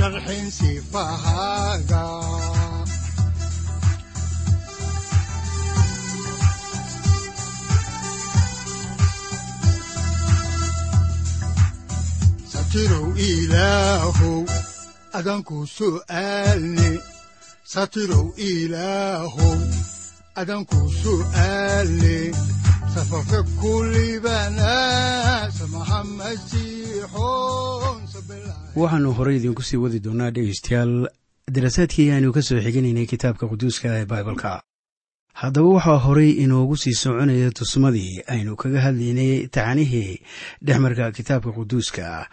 sharxin sifahaaga satirow ilaahow adanku su'aalne satirow ilaahow adanku su'aalne safarka kulibana samaha masiixoon waxaannu horey idinku sii wadi doonaa dhegaystayaal. Daraasaadkii aynu ka soo xiganaynay kitaabka quduuska ee baibalka. Haddaba waxaa horey inoogu sii soconaya tusmadii aynu kaga hadlaynay tacanihii dhexmarka kitaabka quduuska.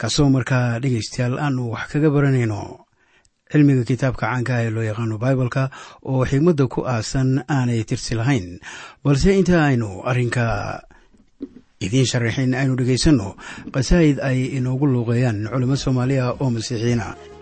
Kaasoo markaa dhegaystayaal aanu wax kaga baranayno cilmiga kitaabka caanka ee loo yaqaano baibalka oo xigmadda ku aasan aanay tirsi lahayn. Balse inta aynu arrinka idiin sharaxin aynu dhegaysanno qasaa'id ay inoogu luuqeeyaan culamo soomaaliya oo masiixiyiina Riaha,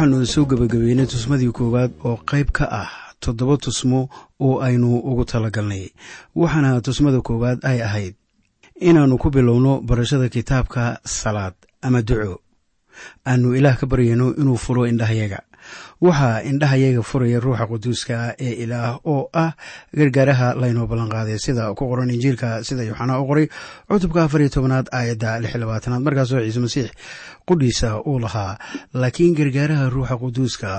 waxaannu soo gebagabeynay tusmadii koowaad oo qayb ka ah toddoba tusmo oo aynu ugu talagalnay. Waxaana tusmada koowaad ay ahayd inaannu ku bilowno barashada kitaabka salaad ama duco. Aannu ilaah ka baryayno inuu furo indhahayaga waxaa indhahayaga furaya ruuxa quduuska ee ilaah oo ah gargaaraha laynoo ballanqaaday sida ku qoran injiilka sida yooxanaa u qoray cutubka afar iyo tobanaad aayadda lix labaatanaad. Markaasoo ciise masiix qudhiisa uu lahaa laakiin gargaaraha ruuxa quduuska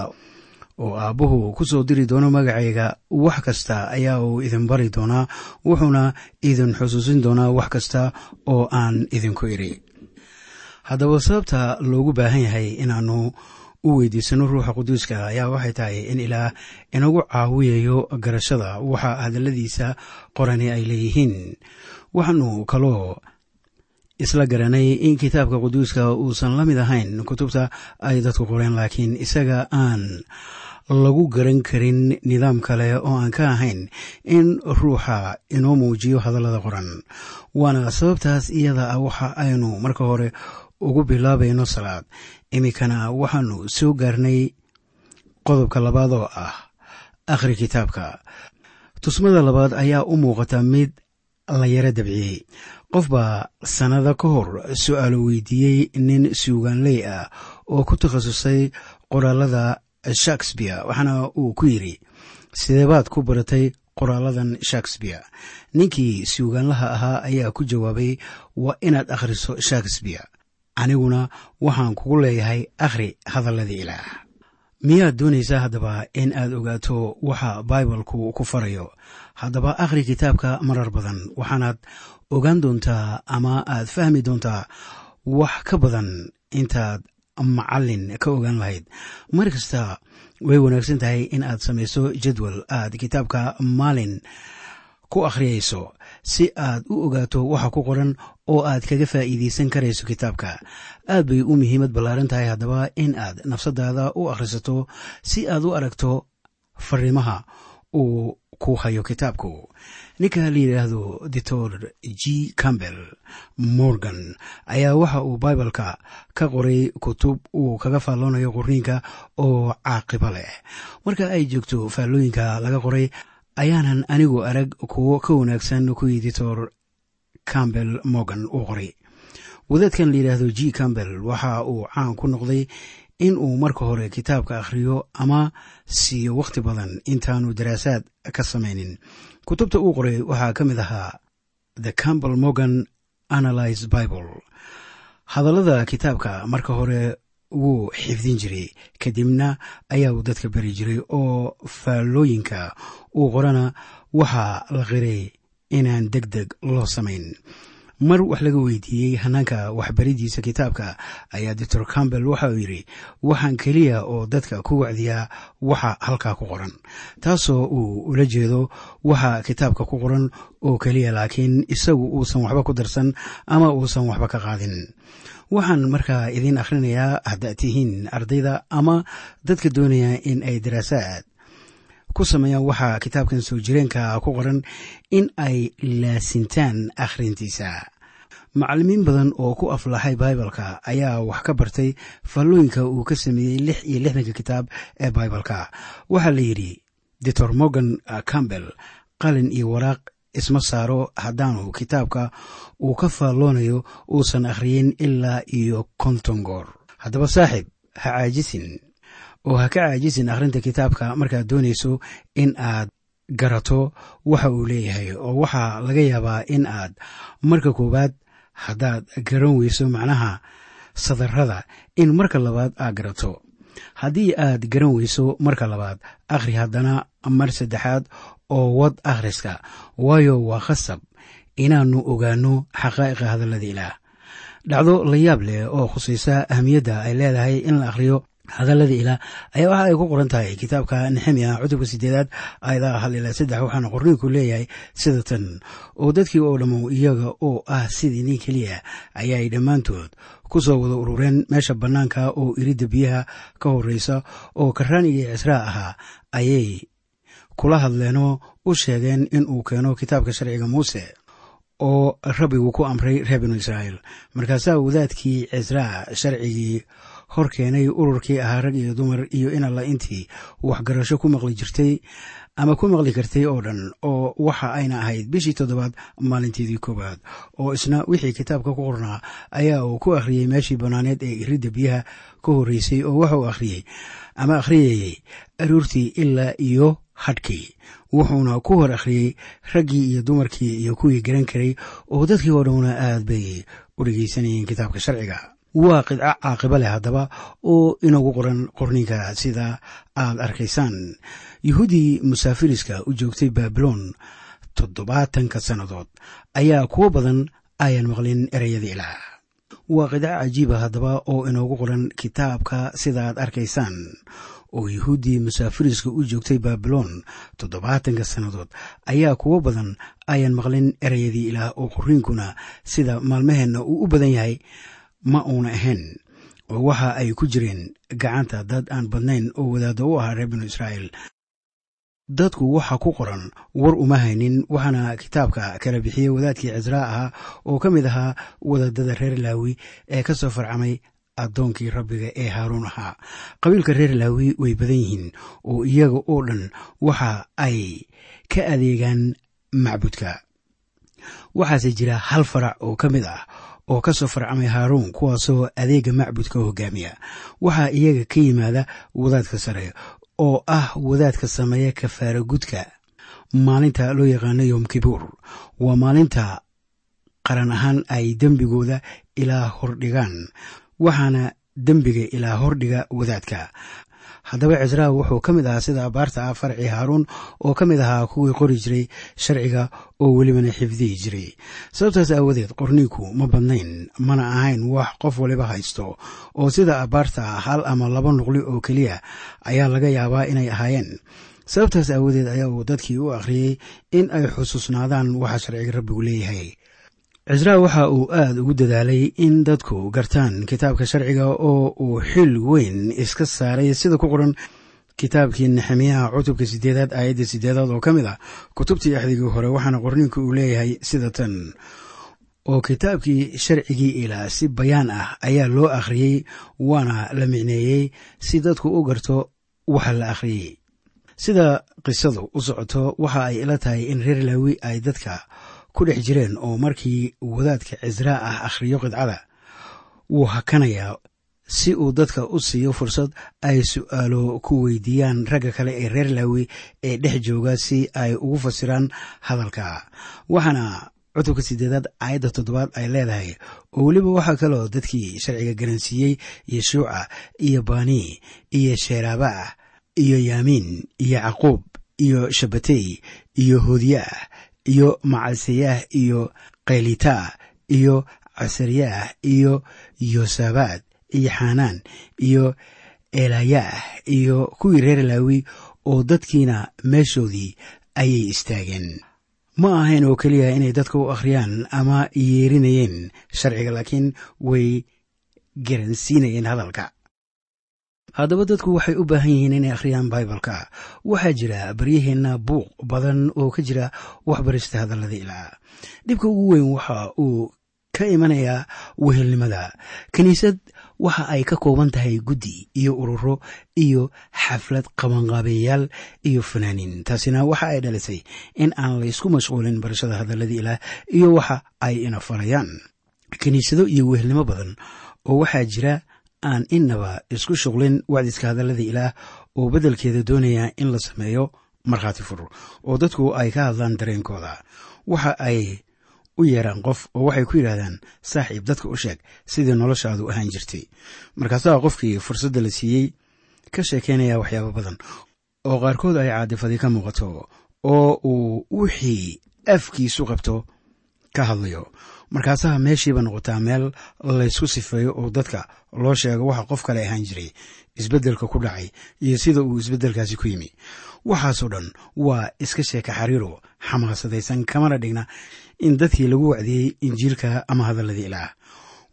oo aabbuhu ku soo diri doono magacayga wax kasta ayaa uu idin bari doonaa wuxuuna idin xusuusin doonaa wax kasta oo aan idinku idhi haddaba sababta loogu baahan yahay inaannu u weydiisano ruuxa quduuska ayaa waxay tahay in ilaah inagu caawiyayo garashada waxa hadalladiisa qorani ay leeyihiin. Waxaanu kaloo isla garanay in kitaabka quduuska uusan la mid ahayn kutubta ay dadku qoreen laakiin isaga aan lagu garan karin nidaam kale oo aan ka ahayn in ruuxa inoo muujiyo hadallada qoran. Waana sababtaas iyada ah waxa aynu marka hore ugu bilaabayno salaad iminkana waxaanu soo gaarnay qodobka labaad oo ah akhri kitaabka. Tusmada labaad ayaa u muuqata mid la yaro dabciyey. Qof baa sannado ka hor su'aalo weydiiyey nin suugaanley ah oo ku takhasusay qoraalada shakespeare waxaana uu ku yidhi sideebaad ku baratay qoraaladan shakespeare? Ninkii suugaanlaha ahaa ayaa ku jawaabay waa inaad akhriso shakespeare aniguna waxaan kugu leeyahay akhri hadalladii ilaah. Miyaad doonaysaa haddaba in aad ogaato waxa baibalku ku farayo? Haddaba akhri kitaabka marar badan waxaanaad ogaan doontaa ama aad fahmi doontaa wax ka badan intaad macallin ka ogaan lahayd. Mar kasta way wanaagsan tahay in aad samayso jadwal aad kitaabka maalin ku akhriyayso si aad u ogaato waxa ku qoran oo aad kaga faa'iidaysan karayso kitaabka. Aad bay u muhiimad ballaaran tahay haddaba in aad nafsadaada u akhrisato si aad u aragto fariimaha uu ku hayo kitaabku. Ninka la yidhaahdo doctor g. Campbell morgan ayaa waxa uu bibaleka ka qoray kutub uu kaga faalloonayo qorniinka oo caaqibo leh. Marka ay joogto faallooyinka laga qoray ayaanan anigu arag kuwo ka wanaagsan kuwii doctor campbell morgan uu qoray. Wadaadkan la yidhaahdo g. Campbell waxa uu caan ku noqday in uu marka hore kitaabka akhriyo ama siiyo wakhti badan intaanu daraasaad ka samaynin. Kutubta uu qoray waxaa ka mid ahaa the campbell morgan analyze bible. Hadallada kitaabka marka hore wuu xifdin jiray. Kadibna ayaa uu dadka beri jiray oo faallooyinka uu qorana waxaa la qiray inaan deg deg loo samayn. Mar wax laga weydiiyey hanaanka waxbaridiisa kitaabka ayaa doctor campbell waxa uu yidhi waxaan keliya oo dadka ku wacdiyaa waxa halkaa ku qoran. Taasoo uu ula jeedo waxa kitaabka ku qoran oo keliya laakiin isagu uusan waxba ku darsan ama uusan waxba ka qaadin waxaan markaa idiin akhrinayaa haddaad tihiin ardayda ama dadka doonaya in ay daraasaad ku sameeyaan waxaa kitaabkan soo jireenka ku qoran in ay laasintaan akhrintiisa. Macallimiin badan oo ku aflaxay baibalka ayaa wax ka bartay faallooyinka uu ka sameeyey lix iyo lixdanka kitaab ee baibalka. Waxaa la yidhi doctor morgan campbell qalin iyo waraaq isma saaro haddaanu kitaabka uu ka faalloonayo uusan akhriyin ilaa iyo konton goor. Haddaba saaxiib ha caajisin oo ha ka caajisin akhrinta kitaabka markaad doonayso in aad garato waxa uu leeyahay oo waxaa laga yaabaa in aad marka koowaad haddaad garan weyso macnaha sadarrada in marka labaad aad garato. Haddii aad garan weyso marka labaad akhri haddana mar saddexaad oo wad akhriska. Waayo waa khasab. Inaannu ogaanno xaqaa'iqa hadallada ilaah. Dhacdo la yaab leh oo khusaysa ahamiyadda ay leedahay in la akhriyo hadallada ilaah ayaa waxa ay ku qoran tahay kitaabka nexemiya cutubka sideedaad aayadaha hal ilaa saddex waxaana qorniinku leeyahay sida tan oo dadkii oo dhammo iyaga oo ah sidii nin keliya ayaay dhammaantood ku soo wada urureen meesha bannaanka oo iridda biyaha ka horreysa oo karaan iyo cisraa ahaa ayay kula hadleenoo u sheegeen in uu keeno kitaabka sharciga muuse oo rabbigu ku amray reer binu israa'iil. Markaasaa wadaadkii cisraa sharcigii hor keenay ururkii ahaa rag iyo dumar iyo in alla intii waxgarasho ku maqli jirtay ama ku maqli kartay oo dhan oo waxa ayna ahayd bishii toddobaad maalinteedii koowaad oo isna wixii kitaabka ku qornaa ayaa uu ku akhriyey meeshii bannaaneed ee iridda biyaha ka horreysay oo waxa uu akhriyey ama akhriyayey aroortii ilaa iyo hadhkii. Wuxuuna ku hor akhriyey raggii iyo dumarkii iyo kuwii garan karay oo dadkii oo dhanna aad bay u dhegeysanayeen kitaabka sharciga. Waa qidco caaqibo leh haddaba oo inagu qoran qorninka sida aad arkaysaan yuhuuddii musaafiriska u joogtay baabiloon toddobaatanka sannadood ayaa kuwo badan ayan maqlin ereyada ilaah. Waa qidco cajiiba haddaba oo inoogu qoran kitaabka sida aad arkaysaan oo yuhuuddii musaafiriska u joogtay baabiloon toddobaatanka sannadood ayaa kuwo badan ayan maqlin ereyadii ilaah oo qorriinkuna sida maalmaheenna uu u badan yahay ma uuna ahayn oo waxa ay ku jireen gacanta dad aan badnayn oo wadaaddo u ahaa reer binu israa'iil dadku waxa ku qoran war uma haynin waxaana kitaabka kala bixiyey wadaadkii cisraa ahaa oo ka mid ahaa wadaadada reer laawi ee ka soo farcamay addoonkii rabbiga ee haaruun ahaa. Qabiilka reer laawi way badan yihiin oo iyaga oo dhan waxa ay ka adeegaan macbudka. Waxaase jira hal farac oo ka mid ah oo ka soo farcamay haaruun kuwaasoo adeega macbudka hogaamiya. Waxaa iyaga ka yimaada wadaadka sare oo ah wadaadka sameeya kafaara gudka. Maalinta loo yaqaano yom kibuur. Waa maalinta qaran ahaan ay dembigooda ilaa hordhigaan waxaana dembiga ilaa hordhiga wadaadka haddaba cisraa wuxuu ka mid ahaa sida abaarta ah farcii haaruun oo ka mid ahaa kuwii qori jiray sharciga oo welibana xifdihi jiray. Sababtaas aawadeed qorniinku ma badnayn mana ahayn wax qof waliba haysto oo sida abaarta ah hal ama laba nuqli oo keliya ayaa laga yaabaa inay ahaayeen. Sababtaas aawadeed ayaa uu dadkii u akhriyey in ay xusuusnaadaan waxa sharciga rabbigu leeyahay cisraa waxa uu aad ugu dadaalay in dadku gartaan kitaabka sharciga oo uu xil weyn iska saaray sida ku qoran kitaabkii nexemiyaha cutubka sideedaad aayadda sideedaad oo ka mid ah kutubtii axdigii hore waxaana qorniinku uu leeyahay sida tan oo kitaabkii sharcigii ilaa si bayaan ah ayaa loo akhriyey waana la micneeyey si dadku u garto waxa la akhriyey. Sida qisadu u socoto waxa ay ila tahay in reer laawi ay dadka ku dhex jireen oo markii wadaadka cisraa ah akhriyo qidcada wuu hakanayaa si uu dadka u siiyo fursad ay su'aalo ku weydiiyaan ragga kale ee reer laawi ee dhex jooga si ay ugu fasiraan hadalka. Waxaana cutubka sideedaad aayadda toddobaad ay leedahay oo weliba waxaa kaloo dadkii sharciga garansiiyey yeshuuca iyo bani iyo sheeraabah iyo yaamiin iyo caquub iyo shabatey iyo hodyaah iyo macalseyaah iyo kaylita iyo casaryaah iyo yosabaad iyo xanaan iyo elayaah iyo kuwii reer laawi oo dadkiina meeshoodii ayay istaageen ma ahayn oo keliya inay dadka u akhriyaan ama yeerinayeen sharciga laakiin way garansiinayeen hadalka haddaba dadku waxay u baahan yihiin inay akhriyaan baibalka waxaa jira baryaheenna buuq badan oo ka jira waxbarista hadallada ilaa. Dhibka ugu weyn waxa uu ka imanayaa wehelnimada. Kiniisad waxa ay ka kooban tahay guddi iyo ururo iyo xaflad qabanqaabeyayaal iyo fanaaniin taasina waxa ay dhalisay in aan laysku mashquulin barashada hadallada ilaah iyo waxa ay ina farayaan kiniisado iyo wehelnimo badan oo waxaa jira aan innaba isku shuqlin wacdiska hadallada ilaah oo beddelkeeda doonaya in la sameeyo markhaati fur oo dadku ay ka hadlaan dareenkooda. Waxa ay u yeeraan qof oo waxay ku yidhaahdaan saaxiib dadka u sheeg sidii noloshaadu ahaan jirtay. Markaasaa qofkii fursadda la siiyey ka sheekeynaya waxyaabo badan oo qaarkood ay caadifadi ka muuqato oo uu wixii afkiisu qabto ka hadlayo markaasaa meeshiiba noqotaa meel laysku sifeeyo oo dadka loo sheego waxa qof kale ahaan jiray isbeddelka ku dhacay iyo sida uu isbeddelkaasi ku yimi. Waxaasoo dhan waa iska sheeka xariiro xamaasadaysan kamana dhigna in dadkii lagu wacdiyey injiilka ama hadalladii ilaah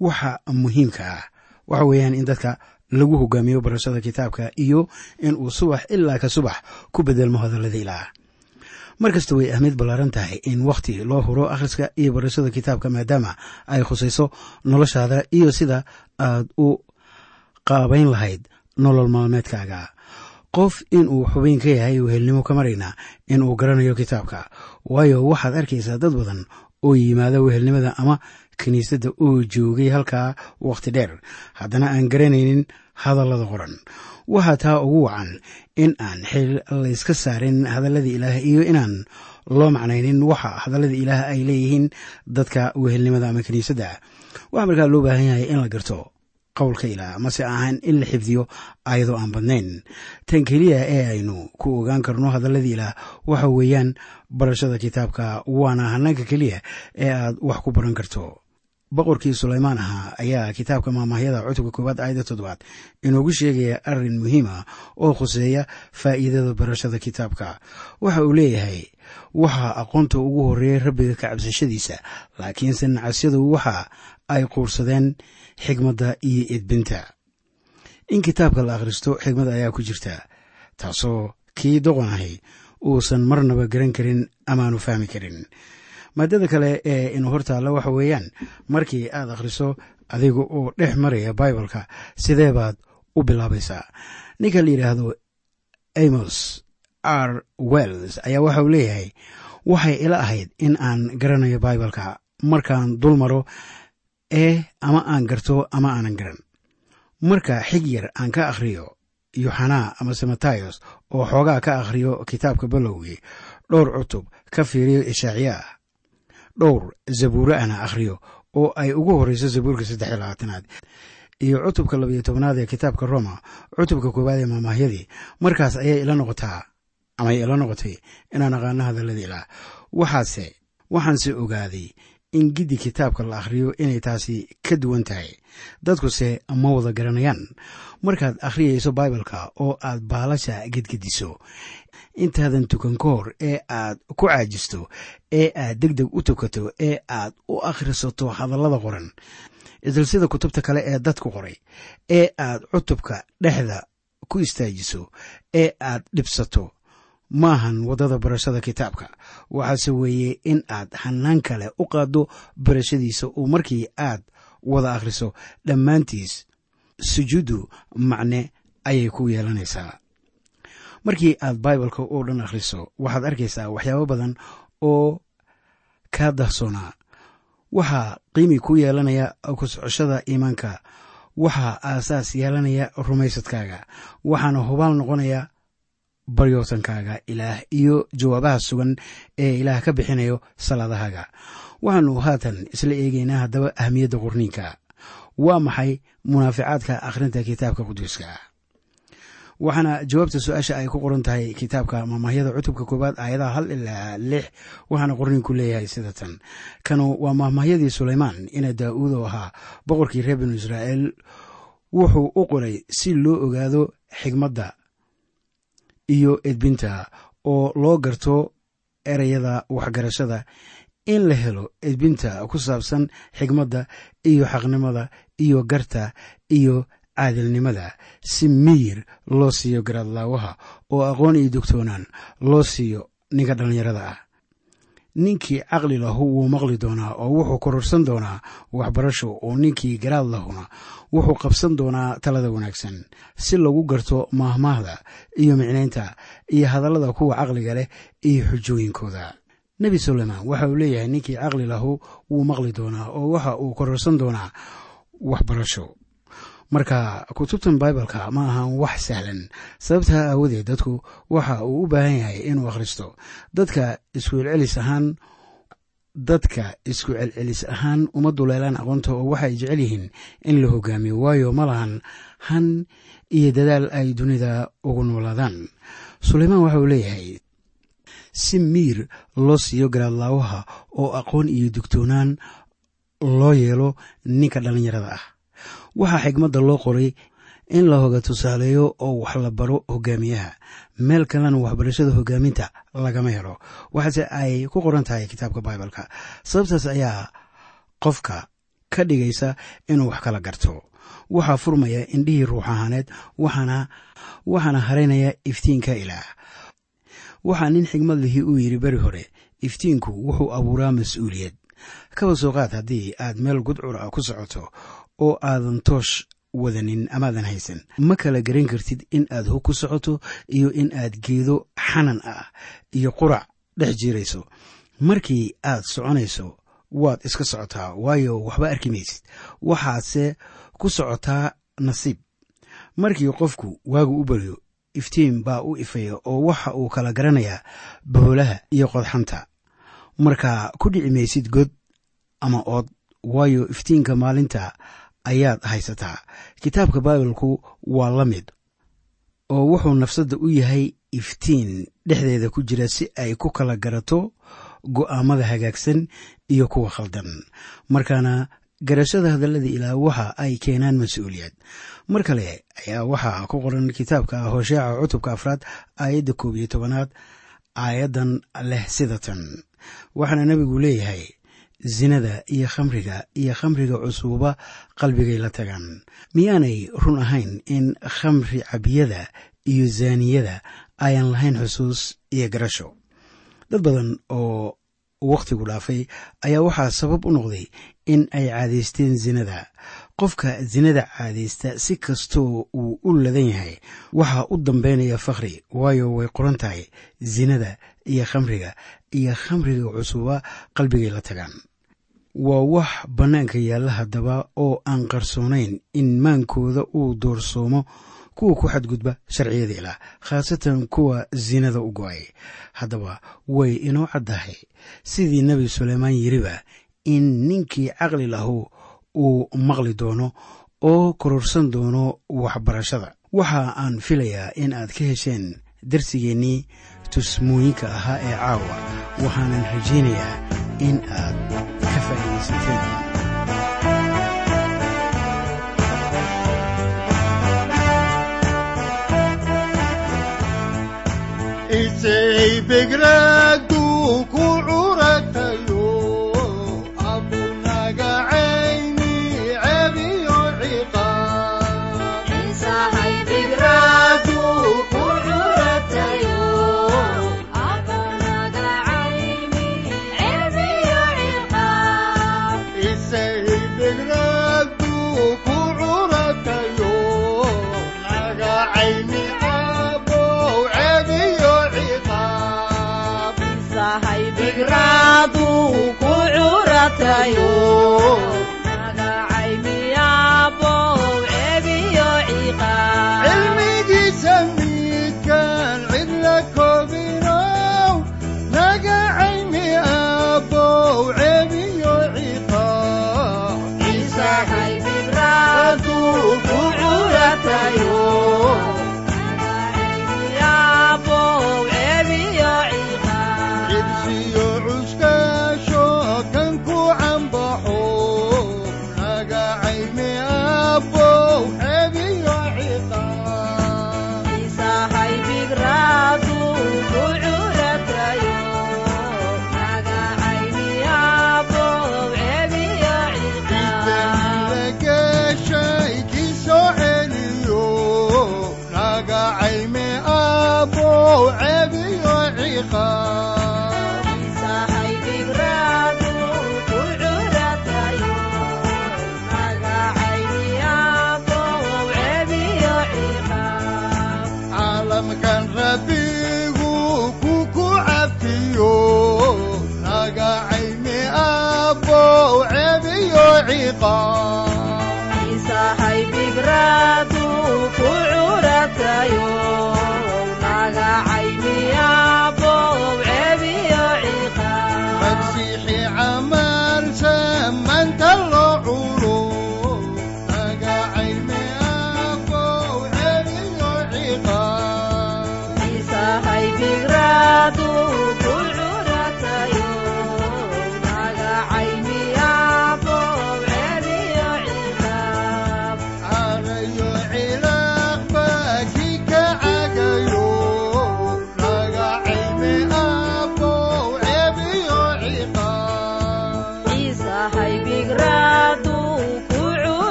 waxa muhiimka ah waxa weeyaan in dadka lagu hogaamiyo barashada kitaabka iyo in uu subax ilaa ka subax ku bedelmo hadallada ilaah mar kasta way ahmid ballaaran tahay in wakhti loo huro akhriska iyo barashada kitaabka maadaama ay khusayso noloshaada iyo sida aad u qaabayn lahayd nolol maalmeedkaaga. Qof inuu xubayn ka yahay wehelnimo ka maraynaa inuu garanayo kitaabka waayo waxaad arkaysaa dad badan oo yimaada wehelnimada ama kiniisadda oo joogay halkaa wakhti dheer. Haddana aan garanaynin hadallada qoran waxaa taa ugu wacan in aan xil layska saarin hadallada ilaah iyo inaan loo macnaynin waxa hadallada ilaah ay leeyihiin dadka wehelnimada ama kiniisadda. Waxaa markaa loo baahan yahay in la garto qowlka ilaah mase ahaan in la xifdiyo ayadoo aan badnayn. Tan keliya ee aynu ku ogaan karno hadalladii ilaah waxa weeyaan barashada kitaabka waana hanaanka keliya ee aad wax ku baran karto boqorkii sulaymaan ahaa ayaa kitaabka maamahyada cutubka koowaad aayadda toddobaad inoogu sheegaya arrin muhiima oo khuseeya faa'iidada barashada kitaabka. Waxa uu leeyahay waxaa aqoonta ugu horreeyay rabbiga ka cabsashadiisa laakiinse nacasyadu waxa ay quursadeen xigmadda iyo edbinta. In kitaabka la akhristo xigmad ayaa ku jirta taasoo kii doqon ahi uusan marnaba garan karin amaanu fahmi karin maadada kale ee inu hortaalla waxa weeyaan markii aad akhriso adiga oo dhex maraya baibalka sidee baad u bilaabaysaa? Ninka la yidhaahdo amos r. Wells ayaa waxa uu leeyahay waxay ila ahayd in aan garanayo baibalka markaan dul maro ee ama aan garto ama aanan garan. Marka xig yar aan ka akhriyo yoxanaa ama sematayos oo xoogaa ka akhriyo kitaabka balowgii dhowr cutub ka fiiriyo ishaaciya ah dhowr zabuuro ana akhriyo oo ay ugu horreyso zabuurka saddex iyo labaatanaad. Iyo cutubka labayo tobnaad ee kitaabka roma cutubka koowaad ee maamaahyadii. Markaas ayay ila noqotaa amay ila noqotay inaan aqaano hadallada ilaah waxaase waxaanse ogaaday in giddi kitaabka la akhriyo inay taasi ka duwan tahay. Dadkuse ma wada garanayaan. Markaad akhriyayso baibalka oo aad baalasha gedgediso intaadan tukan ka hor ee aad ku caajisto ee aad deg deg u tukato ee aad u akhrisato hadallada qoran isla sida kutubta kale ee dadku qoray ee aad cutubka dhexda ku istaajiso ee aad dhibsato maahan waddada barashada kitaabka. Waxaase weeye in aad hanaan kale u qaaddo barashadiisa oo markii aad wada akhriso dhammaantiis sujuuddu macne ayay ku yeelanaysaa. Markii aad baibalka oo dhan akhriso waxaad arkaysaa waxyaabo badan oo kaa dahsoonaa waxaa qiimi ku yeelanaya ku socoshada iimaanka. Waxaa aasaas yeelanaya rumaysadkaaga. Waxaana hubaal noqonaya baryootankaaga ilaah iyo jawaabaha sugan ee ilaah ka bixinayo salaadahaaga. Waxaanu haatan isla eegaynaa haddaba ahmiyadda qorniinka waa maxay munaaficaadka akhrinta kitaabka quduuska? Waxaana jawaabta su'aasha ay ku qoran tahay kitaabka maamahyada cutubka koowaad aayadaha hal ilaa lix waxaana qorniinku leeyahay sida tan. Kanu waa maahmahyadii sulaymaan ina daa'uud oo ahaa boqorkii reer binu israa'iil. Wuxuu u qoray si loo ogaado xigmadda iyo edbinta oo loo garto ereyada waxgarashada. In la helo edbinta ku saabsan xigmadda iyo xaqnimada iyo garta iyo caadilnimada. Si miyir loo siiyo garaadlaawaha oo aqoon iyo dogtoonaan loo siiyo ninka dhallinyarada ah ninkii caqli lahu wuu maqli doonaa oo wuxuu kororsan doonaa waxbarasho oo ninkii garaad lahuna wuxuu qabsan doonaa talada wanaagsan. Si lagu garto maahmaahda iyo micnaynta iyo hadallada kuwa caqliga leh iyo xujooyinkooda. Nebi sulaymaan waxa uu leeyahay ninkii caqli lahu wuu maqli doonaa oo waxa uu kororsan doonaa waxbarasho marka kutubtan baibalka ma ahan wax sahlan. Sababtaa aawadeed dadku waxa uu u baahan yahay inuu akhristo. Dadka isku celcelis ahaan dadka isku celcelis ahaan uma duleelaan aqoonta oo waxay jecel yihiin in la hogaamiyo. Waayo ma lahan han iyo dadaal ay dunida ugu noolaadaan. Sulaymaan waxa uu leeyahay si miir loo siiyo garaadlaawaha oo aqoon iyo dugtoonaan loo yeelo ninka dhallinyarada ah waxaa xigmadda loo qoray in la hoga tusaaleeyo oo wax la baro hogaamiyaha. Meel kalena waxbarashada hogaaminta lagama helo. Waxaase ay ku qoran tahay kitaabka baibalka sababtaas ayaa qofka ka dhigaysa inuu wax kala garto. Waxaa furmaya indhihii ruux ahaaneed waxaana haraynaya iftiinka ilaah. Waxaa nin xigmad lihii uu yidhi beri hore iftiinku wuxuu abuuraa mas'uuliyad. Kaba soo qaad haddii aad meel gudcur ah ku socoto oo aadan toosh wadanin amaadan haysan. Ma kala garan kartid in aad hog ku socoto iyo in aad geedo xanan ah iyo qurac dhex jiirayso. Markii aad soconayso waad iska socotaa waayo waxba arki maysid. Waxaadse ku socotaa nasiib. Markii qofku waagu u baryo iftiin baa u ifaya oo waxa uu kala garanayaa boholaha iyo qodxanta. Marka ku dhici maysid god ama ood waayo iftiinka maalinta ayaad haysataa. Kitaabka baibalku waa la mid oo wuxuu nafsadda u yahay iftiin dhexdeeda ku jira si ay ku kala garato go'aamada hagaagsan iyo kuwa khaldan. Markaana garashada hadallada ilaah waxa ay keenaan mas'uuliyad. Mar kale ayaa waxaa ku qoran kitaabka hosheeca cutubka afraad aayadda koob iyo tobanaad aayaddan leh sida tan. Waxaana nebigu leeyahay zinada iyo khamriga iyo khamriga cusuuba qalbigay la tagaan. Miyaanay run ahayn in khamri cabiyada iyo zaaniyada ayan lahayn xusuus iyo garasho. Dad badan oo wakhtigu dhaafay ayaa waxaa sabab u noqday in ay caadaysteen zinada. Qofka zinada caadaysta si kastoo uu u ladan yahay waxaa u dambaynaya fakhri waayo way qoran tahay zinada iyo khamriga iyo khamriga cusuba qalbigay la tagaan waa wax bannaanka yaalla haddaba oo aan qarsoonayn in maankooda uu doorsoomo kuwa ku xadgudba sharciyada ilaah khaasatan kuwa zinada u go'ay. Haddaba way inoo caddahay. Sidii nebi suleymaan yiriba in ninkii caqli lahu uu maqli doono oo kororsan doono waxbarashada. Waxa aan filayaa in aad ka hesheen darsigeennii tusmooyinka ahaa ee caawa waxaanan rajaynayaa in aad ka faa'iidaysateen cidla koobinow cebiyo ciqaab ku curatayo naga cayme abow cebiyo ciqaab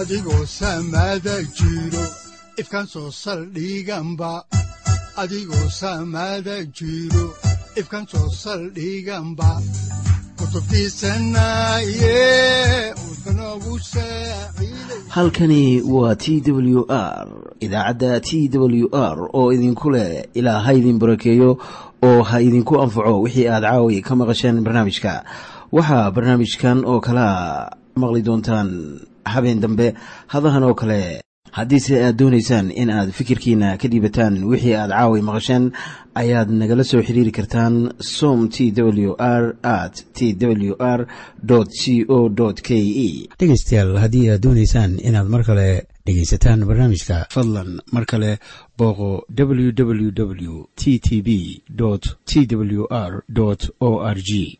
adigoo samada jiro ifkaan soo saldhiganba halkani waa t w r idaacadda t w r oo idinku leh ilaa ha idin barakeeyo oo ha idinku anfaco wixii aad caawi ka maqasheen barnaamijka. Waxaa barnaamijkan oo kalaa maqli doontaan habeen dambe hadahan oo kale haddiise aad doonaysaan in aad fikirkiina ka dhiibataan wixii aad caawi maqasheen ayaad nagala soo xiriiri kartaan som t w r at t w r c o k e dhegaystayaal haddii aad doonaysaan inaad mar kale dhegaysataan barnaamijka fadlan mar kale booqo www t t b t w r o r g